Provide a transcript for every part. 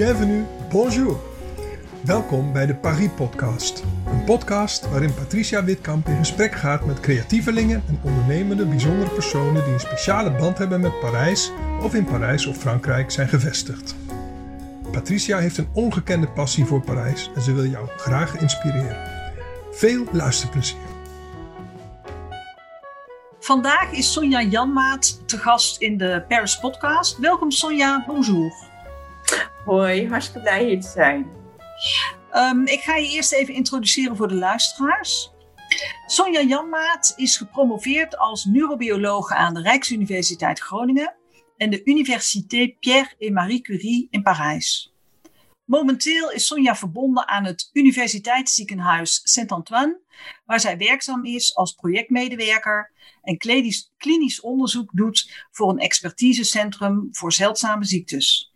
bienvenue, bonjour. Welkom bij de Paris Podcast. Een podcast waarin Patricia Witkamp in gesprek gaat met creatievelingen en ondernemende bijzondere personen die een speciale band hebben met Parijs of in Parijs of Frankrijk zijn gevestigd. Patricia heeft een ongekende passie voor Parijs en ze wil jou graag inspireren. Veel luisterplezier. Vandaag is Sonja Janmaat te gast in de Paris Podcast. Welkom Sonja, bonjour. Hoi, hartstikke blij hier te zijn. Um, ik ga je eerst even introduceren voor de luisteraars. Sonja Janmaat is gepromoveerd als neurobiologe aan de Rijksuniversiteit Groningen en de Université Pierre et Marie Curie in Parijs. Momenteel is Sonja verbonden aan het Universiteitsziekenhuis Saint-Antoine, waar zij werkzaam is als projectmedewerker en klinisch, klinisch onderzoek doet voor een expertisecentrum voor zeldzame ziektes.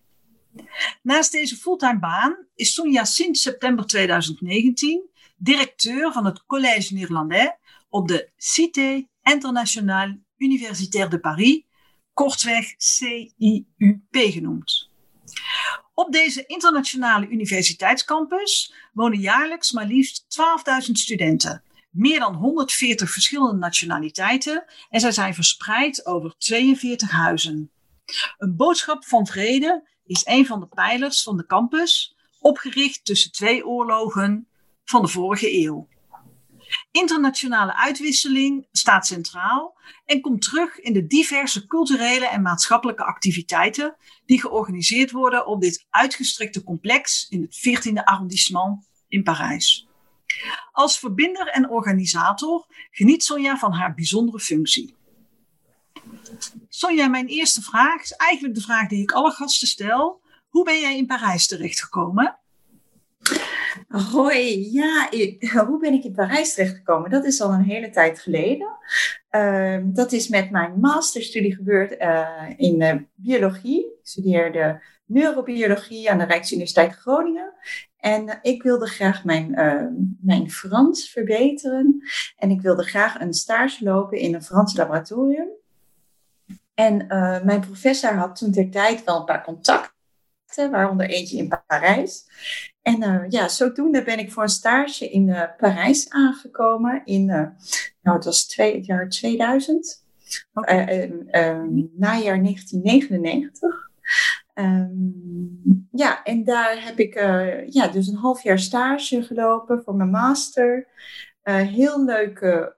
Naast deze fulltime baan is Sonja sinds september 2019 directeur van het Collège Néerlandais op de Cité Internationale Universitaire de Paris, kortweg CIUP genoemd. Op deze internationale universiteitscampus wonen jaarlijks maar liefst 12.000 studenten, meer dan 140 verschillende nationaliteiten en zij zijn verspreid over 42 huizen. Een boodschap van vrede is een van de pijlers van de campus, opgericht tussen twee oorlogen van de vorige eeuw. Internationale uitwisseling staat centraal en komt terug in de diverse culturele en maatschappelijke activiteiten die georganiseerd worden op dit uitgestrekte complex in het 14e arrondissement in Parijs. Als verbinder en organisator geniet Sonja van haar bijzondere functie. Sonja, mijn eerste vraag is eigenlijk de vraag die ik alle gasten stel. Hoe ben jij in Parijs terechtgekomen? Hoi, ja, hoe ben ik in Parijs terechtgekomen? Dat is al een hele tijd geleden. Ehm, dat is met mijn masterstudie gebeurd uh, in uh, biologie. Ik studeerde neurobiologie aan de Rijksuniversiteit Groningen. En uh, ik wilde graag mijn, ehm, mijn Frans verbeteren. En ik wilde graag een stage lopen in een Frans laboratorium. En uh, mijn professor had toen ter tijd wel een paar contacten, waaronder eentje in Parijs. En uh, ja, zodoende ben ik voor een stage in uh, Parijs aangekomen in, nou het was twee, het jaar 2000, okay. um, najaar 1999. Um, ja, en daar heb ik ja, dus een half jaar stage gelopen voor mijn master. heel leuke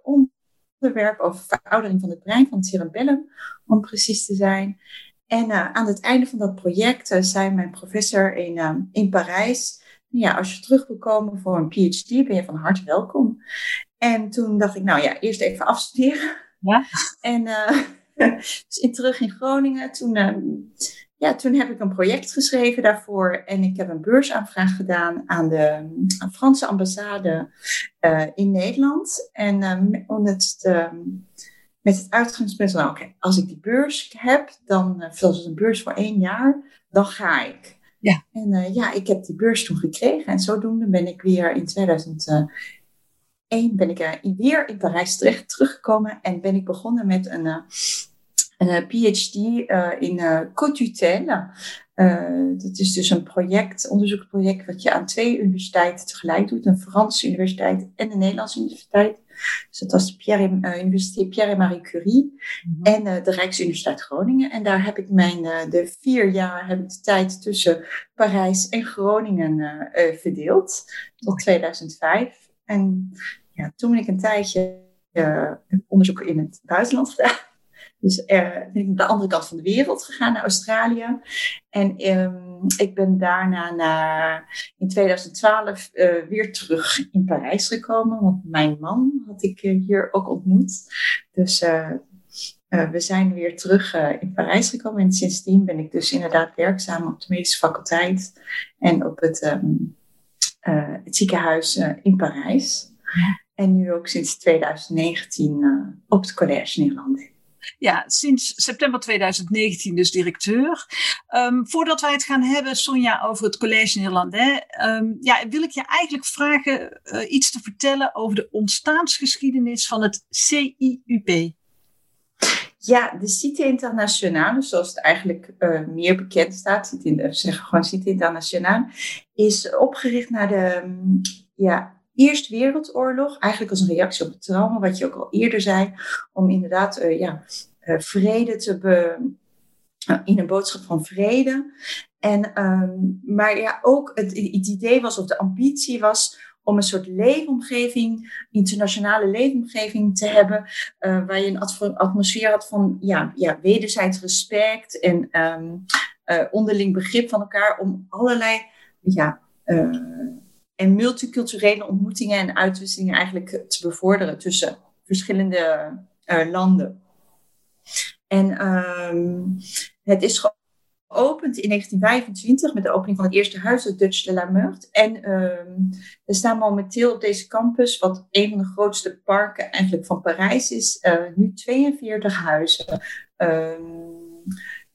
onderwerp over veroudering van het brein, van het cerebellum, om precies te zijn. En uh, aan het einde van dat project uh, zei mijn professor in, uh, in Parijs, ja, als je terug wil komen voor een PhD, ben je van harte welkom. En toen dacht ik, nou ja, eerst even afstuderen. Ja. En dus in, terug in Groningen, toen ja, toen heb ik een project geschreven daarvoor en ik heb een beursaanvraag gedaan aan de aan Franse ambassade uh, in Nederland. En uh, met, het uitgangspunt van, oké, als ik die beurs heb, dan, uh, zoals een beurs voor één jaar, dan ga ik. Ja. En ja, ik heb die beurs toen gekregen en zodoende ben ik weer in 2001 ben ik weer in Parijs terecht teruggekomen en ben ik begonnen met een een eh, PhD uh, in uh, cotutelle. Dat is dus een project, onderzoeksproject, wat je aan twee universiteiten tegelijk doet. Een Franse universiteit en een Nederlandse universiteit. Dus dat was de Pierre, uh, Universiteit Pierre et Marie Curie -hmm. en uh, de Rijksuniversiteit Groningen. En daar heb ik mijn, uh, de vier jaar heb ik de tijd tussen Parijs en Groningen verdeeld. Tot 2005. En ja, toen ben ik een tijdje onderzoek in het buitenland gedaan. Dus uh, ben ik naar de andere kant van de wereld gegaan, naar Australië. En um, ik ben daarna naar, in 2012 uh, weer terug in Parijs gekomen. Want mijn man had ik uh, hier ook ontmoet. Dus we zijn weer terug in Parijs gekomen. En sindsdien ben ik dus inderdaad werkzaam op de medische faculteit. En op het, um, het ziekenhuis in Parijs. En nu ook sinds 2019 op het Collège Nederland ja, sinds september 2019 dus directeur. Um, voordat wij het gaan hebben, Sonja, over het Collège Nederlandais, um, ja, wil ik je eigenlijk vragen uh, iets te vertellen over de ontstaansgeschiedenis van het CIUP. Ja, de Cité Internationale, zoals het eigenlijk uh, meer bekend staat, we zeggen gewoon Cité Internationale, is opgericht na de um, ja, Eerste Wereldoorlog. Eigenlijk als een reactie op het trauma, wat je ook al eerder zei, om inderdaad uh, ja, uh, vrede te be, in een boodschap van vrede. En, um, maar ja, ook het, het idee was, of de ambitie was, om een soort leefomgeving, internationale leefomgeving te hebben, waar je een atmosfeer had van ja, ja, wederzijds respect en uh, onderling begrip van elkaar, om allerlei ja, uh, en multiculturele ontmoetingen en uitwisselingen eigenlijk te bevorderen tussen verschillende landen. En um, het is geopend in 1925 met de opening van het eerste huis, het Dutch de la Meurthe. En um, er staan momenteel op deze campus, wat een van de grootste parken eigenlijk van Parijs is, uh, nu 42 huizen. Um,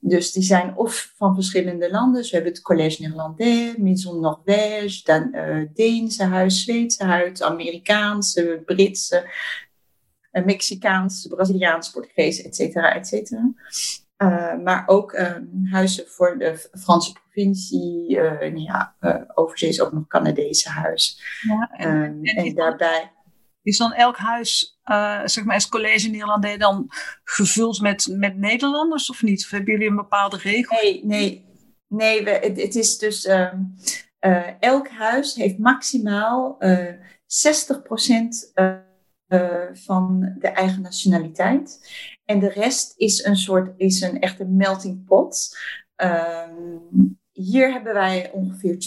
dus die zijn of van verschillende landen. Dus we hebben het Collège Néerlandais, Maison Norvège, dan uh, Deense huis, Zweedse huis, Amerikaanse, Britse, uh, Mexicaanse, Braziliaanse, Portugees, et cetera, et cetera. Uh, maar ook um, huizen voor de Franse provincie. Uh, ja, uh, overzees ook nog Canadese huis. Ja, en, en, en daarbij. Is dan elk huis, zeg maar, als college Nederlandais dan gevuld met, met Nederlanders of niet? Of hebben jullie een bepaalde regel? Nee, nee. Nee, het, is dus. Um, elk huis heeft maximaal 60% van de eigen nationaliteit. En de rest is een soort, is een echte melting pot. Um, hier hebben wij ongeveer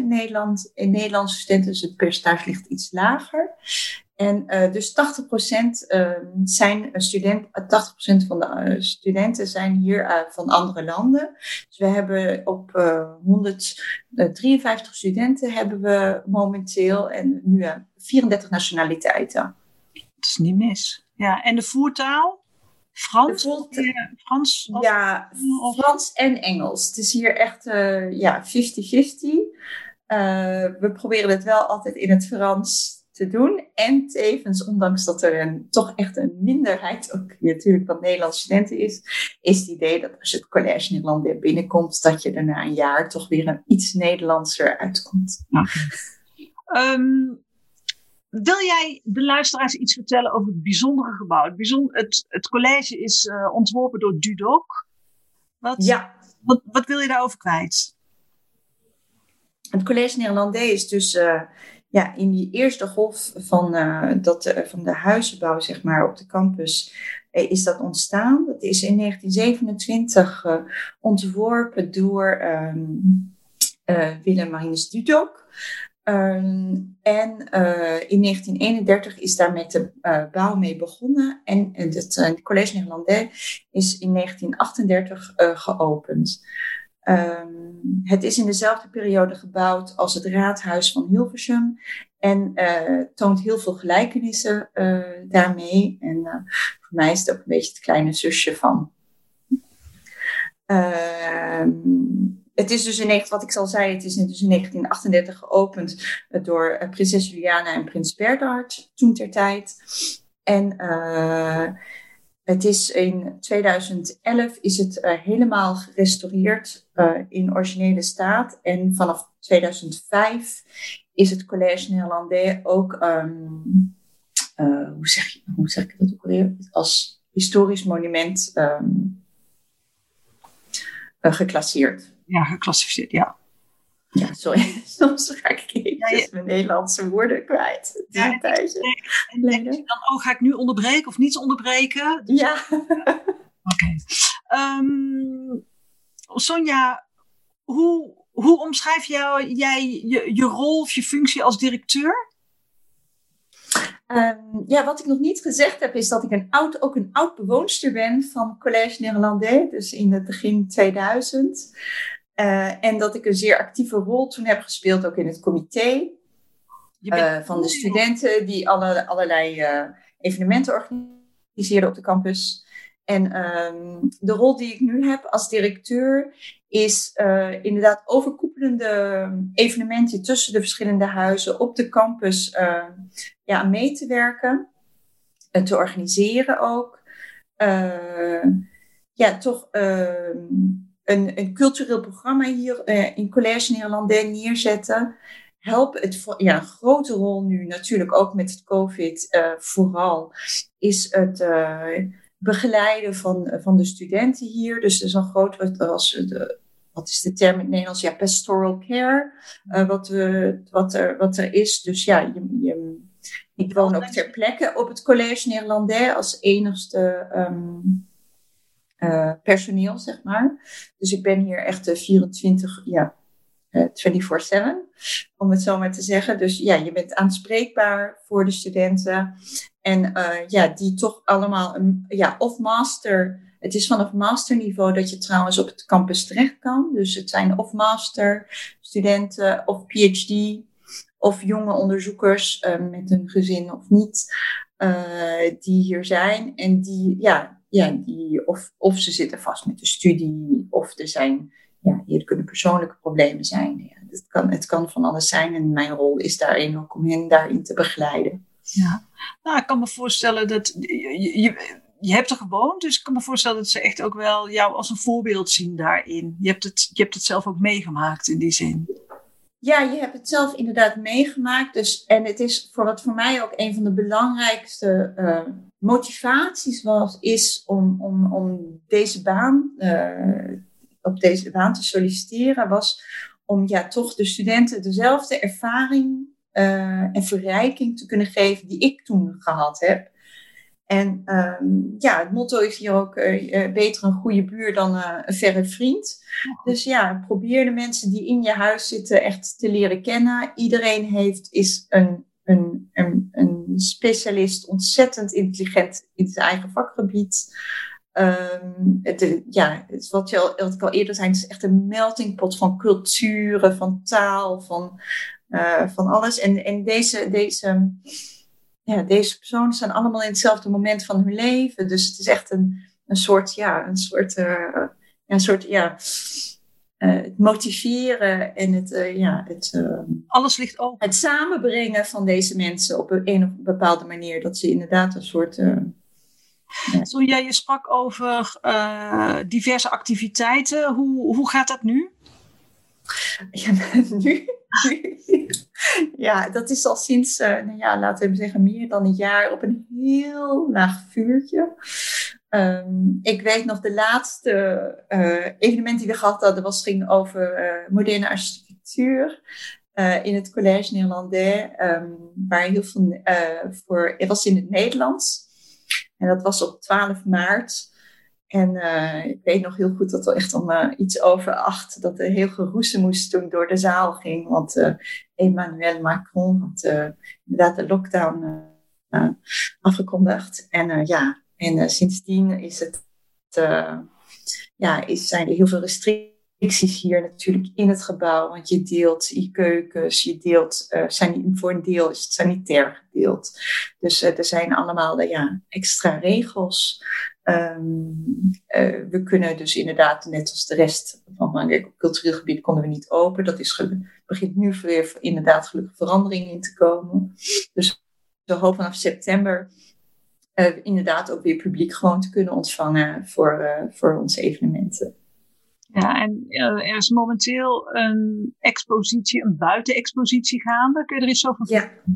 20% Nederland, in Nederlandse studenten, dus het percentage ligt iets lager. En uh, dus 80% uh, zijn studenten, 80% van de uh, studenten zijn hier uh, van andere landen. Dus we hebben op 153 studenten hebben we momenteel en nu 34 nationaliteiten. Dat is niet mis. Ja, en de voertaal? Frans? Frans? Ja, Frans en Engels. Het is hier echt ja, 50-50. Uh, we proberen het wel altijd in het Frans te doen. En tevens, ondanks dat er een, toch echt een minderheid, ook natuurlijk van Nederlandse studenten is, is het idee dat als je het Collège Nederlandais binnenkomt, dat je er na een jaar toch weer een iets Nederlandser uitkomt. Um, wil jij de luisteraars iets vertellen over het bijzondere gebouw? Het, bijzonder, het, het college is uh, ontworpen door Dudok. Wat, ja. Wat, wat, wil je daarover kwijt? Het college Nederlandais is dus uh, ja, in die eerste golf van, uh, dat, van de huizenbouw zeg maar, op de campus is dat ontstaan. Dat is in 1927 ontworpen door um, Willem Marinus Dudok. Um, en in 1931 is daar met de bouw mee begonnen. En het Collège Néerlandais is in 1938 geopend. Um, het is in dezelfde periode gebouwd als het raadhuis van Hilversum. En toont heel veel gelijkenissen daarmee. En voor mij is het ook een beetje het kleine zusje van. Ehm, het is dus in, wat ik al zei, het is dus in 1938 geopend door eh, prinses Juliana en prins Bernhard toen ter tijd. En het is in 2011 is het uh, helemaal gerestaureerd uh, in originele staat. En vanaf 2005 is het Collège Néerlandais ook, um, hoe, zeg je, hoe zeg ik dat ook alweer, als historisch monument um, geclasseerd ja, geclassificeerd, ja. Ja, sorry. Soms ga ik even ja, ja. mijn Nederlandse woorden kwijt. Ja, en denk je dan, oh, ga ik nu onderbreken of niet onderbreken? Dus, ja. Oké. Okay. Um, Sonja, hoe, hoe omschrijf jou, jij je, je rol of je functie als directeur? Um, ja, wat ik nog niet gezegd heb, is dat ik een oud, ook een oud bewoonster ben van Collège Néerlandais, dus in het begin 2000. Uh, en dat ik een zeer actieve rol toen heb gespeeld, ook in het comité. Uh, van de studenten die alle, allerlei uh, evenementen organiseerden op de campus. En um, de rol die ik nu heb als directeur is inderdaad overkoepelende evenementen tussen de verschillende huizen op de campus ja, mee te werken. En te organiseren ook. ja, toch ehm, een, een cultureel programma hier in Collège Nederlandais neerzetten help het ja, een grote rol nu natuurlijk ook met het COVID uh, vooral is het uh, begeleiden van, van de studenten hier. Dus er is een groot als de, wat is de term in het Nederlands? Ja, pastoral care. Wat, we, wat, er, wat er is. Dus ja, je, je, ik woon ook ter plekke op het Collège Nederlandais als enigste um, personeel, zeg maar. Dus ik ben hier echt 24, ja, 24-7, om het zo maar te zeggen. Dus ja, je bent aanspreekbaar voor de studenten. En ja, die toch allemaal een, ja, of master. Het is vanaf masterniveau dat je trouwens op het campus terecht kan. Dus het zijn of master studenten of PhD of jonge onderzoekers met een gezin of niet, uh, die hier zijn. En die, ja, ja die, of, of ze zitten vast met de studie, of er zijn ja, hier kunnen persoonlijke problemen zijn. Ja, het, kan, het kan van alles zijn en mijn rol is daarin ook om hen daarin te begeleiden. Ja, nou, ik kan me voorstellen dat je, je, je hebt er gewoond, dus ik kan me voorstellen dat ze echt ook wel jou als een voorbeeld zien daarin. Je hebt het, je hebt het zelf ook meegemaakt in die zin. Ja, je hebt het zelf inderdaad meegemaakt. Dus, en het is voor wat voor mij ook een van de belangrijkste uh, motivaties was, is om, om, om deze baan uh, op deze baan te solliciteren, was om ja, toch de studenten dezelfde ervaring uh, en verrijking te kunnen geven die ik toen gehad heb. En um, ja, het motto is hier ook uh, beter een goede buur dan een verre vriend. Dus ja, probeer de mensen die in je huis zitten echt te leren kennen. Iedereen heeft, is een, een, een, een specialist, ontzettend intelligent in zijn eigen vakgebied. Um, het, ja, het, wat, je al, wat ik al eerder zei, is echt een meltingpot van culturen, van taal, van, uh, van alles. En, en deze, deze, ja, deze personen staan allemaal in hetzelfde moment van hun leven. Dus het is echt een, een soort, ja, een soort, ja, een soort, ja, het motiveren en het, ja, het, alles ligt open. Het samenbrengen van deze mensen op een, bepaalde manier. Dat ze inderdaad een soort toen jij je sprak over uh, diverse activiteiten, hoe, hoe gaat dat nu? Ja, nu, ja, dat is al sinds, uh, nou ja, laten we zeggen, meer dan een jaar op een heel laag vuurtje. Um, ik weet nog de laatste uh, evenement die we gehad hadden, was, ging over uh, moderne architectuur. In het Collège Néerlandais, um, waar heel veel voor, het was in het Nederlands. En dat was op 12 maart. En uh, ik weet nog heel goed dat er echt om iets over acht, dat er heel geroezemoes toen door de zaal ging. Want Emmanuel Macron had inderdaad de lockdown afgekondigd. En ja, en sindsdien is het, ja, is, zijn er heel veel restricties restricties hier natuurlijk in het gebouw, want je deelt je keukens, je deelt, uh, zijn, voor een deel is het sanitair gedeeld. Dus uh, er zijn allemaal uh, ja, extra regels. Um, we kunnen dus inderdaad, net als de rest van het cultureel gebied, konden we niet open. Dat is begint nu weer inderdaad gelukkig verandering in te komen. Dus we hopen vanaf september inderdaad ook weer publiek gewoon te kunnen ontvangen voor, voor onze evenementen. Ja, en uh, er is momenteel een expositie, een buitenexpositie gaande. Kun je er iets over vertellen? Ja.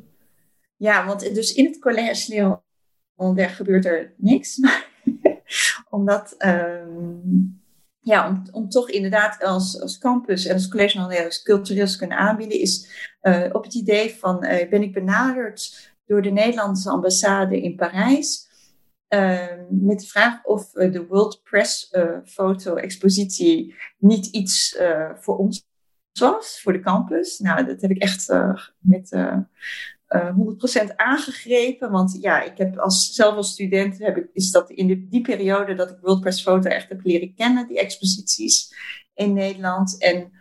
ja, want dus in het college Leon, daar gebeurt er niks. omdat, um, ja, om, om toch inderdaad als, als campus en als college als cultureel te kunnen aanbieden, is uh, op het idee van, uh, ben ik benaderd door de Nederlandse ambassade in Parijs Ehm, met de vraag of de World Press uh, Foto Expositie niet iets uh, voor ons was, voor de campus. Nou, dat heb ik echt met 100% aangegrepen. Want ja, ik heb als, zelf als student, heb ik, is dat in die periode dat ik World Press Foto echt heb leren kennen, die exposities in Nederland. En,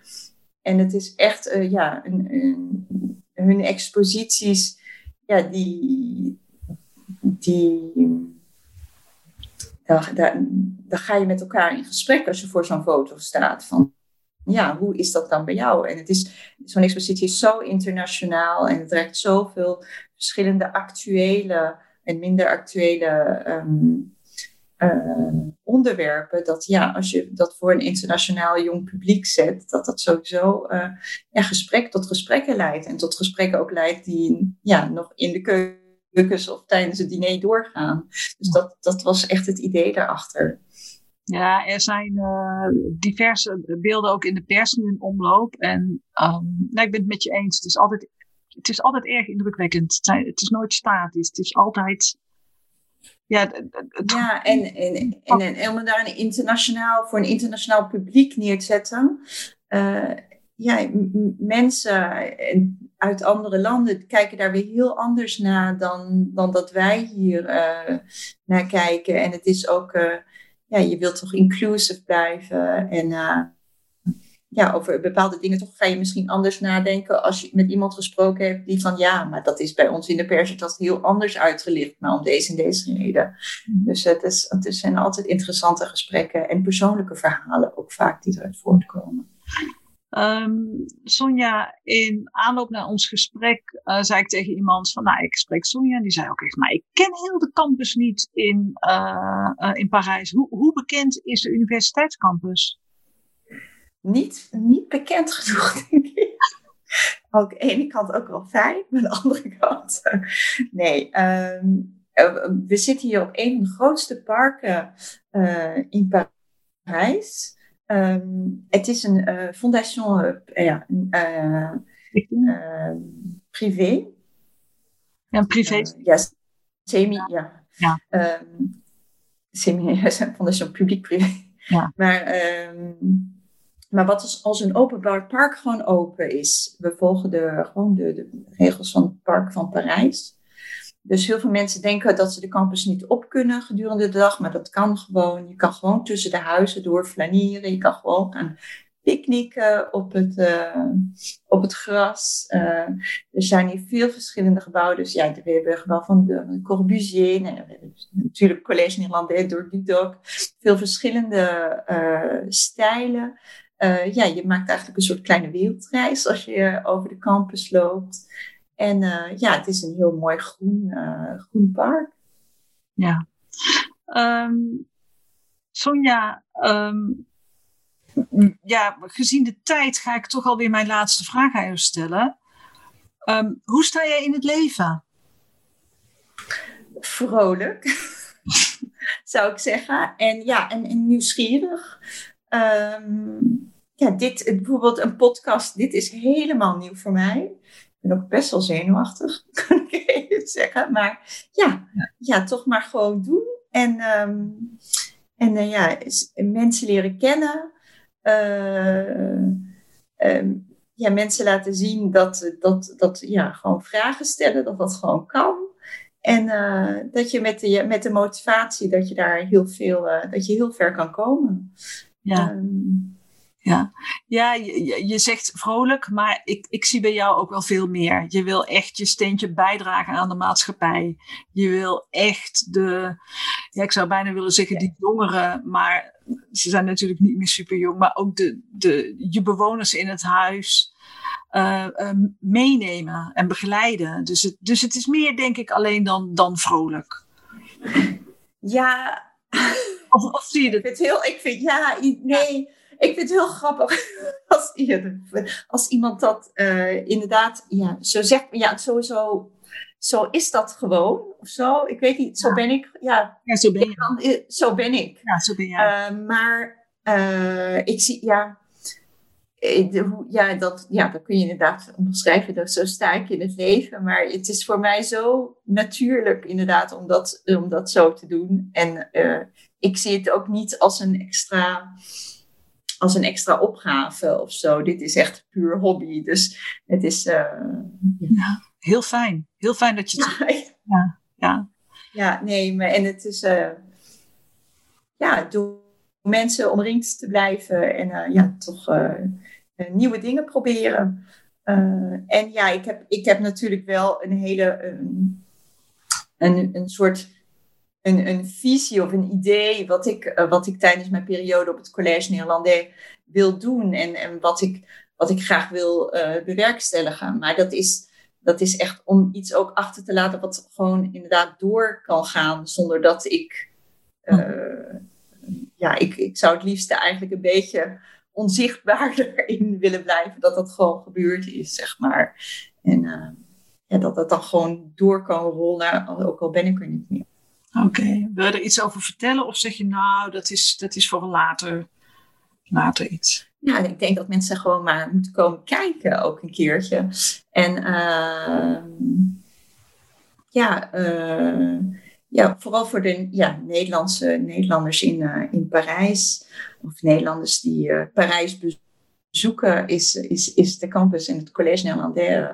en het is echt, ja, een, een, hun exposities, ja, die, die dan, ga je met elkaar in gesprek als je voor zo'n foto staat. Van ja, hoe is dat dan bij jou? En het is, zo'n expositie is zo internationaal en het trekt zoveel verschillende actuele en minder actuele um, onderwerpen, dat ja, als je dat voor een internationaal jong publiek zet, dat dat sowieso ja, gesprek tot gesprekken leidt. En tot gesprekken ook leidt die ja, nog in de of tijdens het diner doorgaan. Dus dat, dat was echt het idee daarachter. Ja, er zijn uh, diverse beelden ook in de pers nu in omloop. En um, nou, ik ben het met je eens. Het is altijd, het is altijd erg indrukwekkend. Het, zijn, het is nooit statisch. Het is altijd. Ja, ja en, en, en, en, om daar een internationaal, voor een internationaal publiek neer te zetten. Uh, ja, mensen uit andere landen kijken daar weer heel anders naar dan, dan dat wij hier uh, naar kijken. En het is ook ja, je wilt toch inclusive blijven. En uh, ja, over bepaalde dingen toch ga je misschien anders nadenken als je met iemand gesproken hebt die van ja, maar dat is bij ons in de pers dat heel anders uitgelicht, maar om deze en deze reden. Mhm. Dus het, is, het zijn altijd interessante gesprekken en persoonlijke verhalen ook vaak die eruit voortkomen. Um, Sonja, in aanloop naar ons gesprek uh, zei ik tegen iemand van, nou, ik spreek Sonja. En die zei ook echt, maar ik ken heel de campus niet in, uh, uh, in Parijs. Hoe, hoe bekend is de universiteitscampus? Niet, niet bekend genoeg, denk ik. Ook de ene kant ook wel fijn, maar de andere kant. nee, um, we zitten hier op een van de grootste parken in Parijs. Um, het is een uh, fondation uh, ja, uh, privé. Ja, privé. ja, semi, ja. ja. Um, semi, een fondation publiek-privé. Ja. Maar, um, maar wat als, als een openbaar park gewoon open is. We volgen de, gewoon de, de regels van het park van Parijs. Dus heel veel mensen denken dat ze de campus niet op kunnen gedurende de dag, maar dat kan gewoon. Je kan gewoon tussen de huizen door flaneren. Je kan gewoon gaan picknicken op het, uh, op het gras. Uh, er zijn hier veel verschillende gebouwen. Dus ja, we hebben gebouw van de Corbusier. We hebben natuurlijk Collège Nederlandais door Dudok. Veel verschillende uh, stijlen. ja, je maakt eigenlijk een soort kleine wereldreis als je over de campus loopt. En uh, ja, het is een heel mooi groen, uh, groen park. Ja. Um, Sonja, um, ja, gezien de tijd ga ik toch alweer mijn laatste vraag aan jou stellen. Um, hoe sta jij in het leven? Vrolijk, zou ik zeggen. En ja, en, en nieuwsgierig. ja, dit, bijvoorbeeld een podcast, dit is helemaal nieuw voor mij. Ik ben ook best wel zenuwachtig, kan ik even zeggen. Maar ja, ja. toch maar gewoon doen. En, um, en uh, ja, mensen leren kennen. Uh, um, ja, mensen laten zien dat, dat, dat ja, gewoon vragen stellen, dat dat gewoon kan. En uh, dat je met de, met de motivatie, dat je daar heel veel, dat je heel ver kan komen. Ja. Um, ja, ja je, je zegt vrolijk, maar ik, ik zie bij jou ook wel veel meer. Je wil echt je steentje bijdragen aan de maatschappij. Je wil echt de, ja, ik zou bijna willen zeggen, die jongeren, maar ze zijn natuurlijk niet meer super jong, maar ook de, de, je bewoners in het huis. Uh, uh, meenemen en begeleiden. Dus het, dus het is meer, denk ik, alleen dan, dan vrolijk. Ja. Of, of zie je het? Ik vind, heel, ik vind ja, nee. Ik vind het heel grappig als, als iemand dat uh, inderdaad ja, zo zegt. Ja, sowieso, zo is dat gewoon. Of zo. Ik weet niet, zo ben ik. Ja, ja zo ben. Dan, eh, zo ben ik. Ja, zo ben jij. Uh, maar uh, ik zie, ja. Ja dat, ja, dat kun je inderdaad omschrijven. Dat zo sta ik in het leven. Maar het is voor mij zo natuurlijk, inderdaad, om dat, om dat zo te doen. En ik zie het ook niet als een extra als een extra opgave of zo. Dit is echt puur hobby. Dus het is. Uh, ja. heel fijn. Heel fijn dat je het. Ja, ja. ja. nee, maar en het is. Uh, ja, door mensen omringd te blijven en uh, ja, toch nieuwe dingen proberen. en ja, ik heb, ik heb natuurlijk wel een hele. een, een soort een, een visie of een idee wat ik, uh, wat ik tijdens mijn periode op het Collège Nederlandais wil doen en, en wat, ik, wat ik graag wil uh, bewerkstelligen. Maar dat is, dat is echt om iets ook achter te laten wat gewoon inderdaad door kan gaan zonder dat ik ja, ik, ik zou het liefst eigenlijk een beetje onzichtbaarder in willen blijven. Dat dat gewoon gebeurd is, zeg maar. En ja, dat dat dan gewoon door kan rollen, ook al ben ik er niet meer. Oké, wil je er iets over vertellen? Of zeg je nou, dat is, dat is voor later, later iets? Ja, ik denk dat mensen gewoon maar moeten komen kijken ook een keertje. En uh, ja, uh, ja, vooral voor de ja, Nederlandse Nederlanders in, uh, in Parijs. Of Nederlanders die Parijs bezoeken, is, is, is de campus en het Collège Néerlandais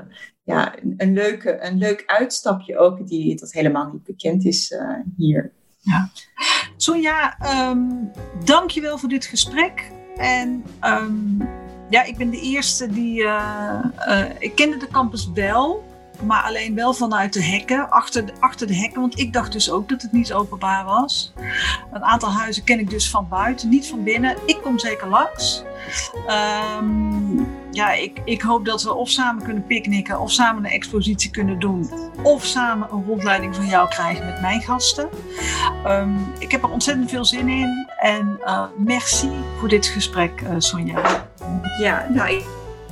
ja, een, een, leuke, een leuk uitstapje ook, die dat helemaal niet bekend is uh, hier. Ja. Sonja, um, dankjewel voor dit gesprek. En um, ja, ik ben de eerste die. Uh, ik kende de campus wel, maar alleen wel vanuit de hekken, achter de, achter de hekken. Want ik dacht dus ook dat het niet openbaar was. Een aantal huizen ken ik dus van buiten, niet van binnen. Ik kom zeker langs. Um, ja, ik, ik hoop dat we of samen kunnen picknicken, of samen een expositie kunnen doen, of samen een rondleiding van jou krijgen met mijn gasten. Um, ik heb er ontzettend veel zin in en uh, merci voor dit gesprek, uh, Sonja. Ja, nou, ik,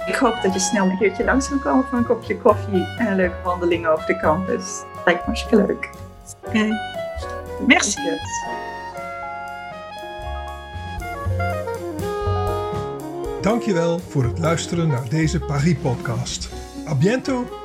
ik, hoop dat je snel een keertje langs kan komen voor een kopje koffie en een leuke wandeling over de campus. Lijkt me hartstikke leuk. Oké, merci. Dankjewel voor het luisteren naar deze Paris-podcast. A bientôt!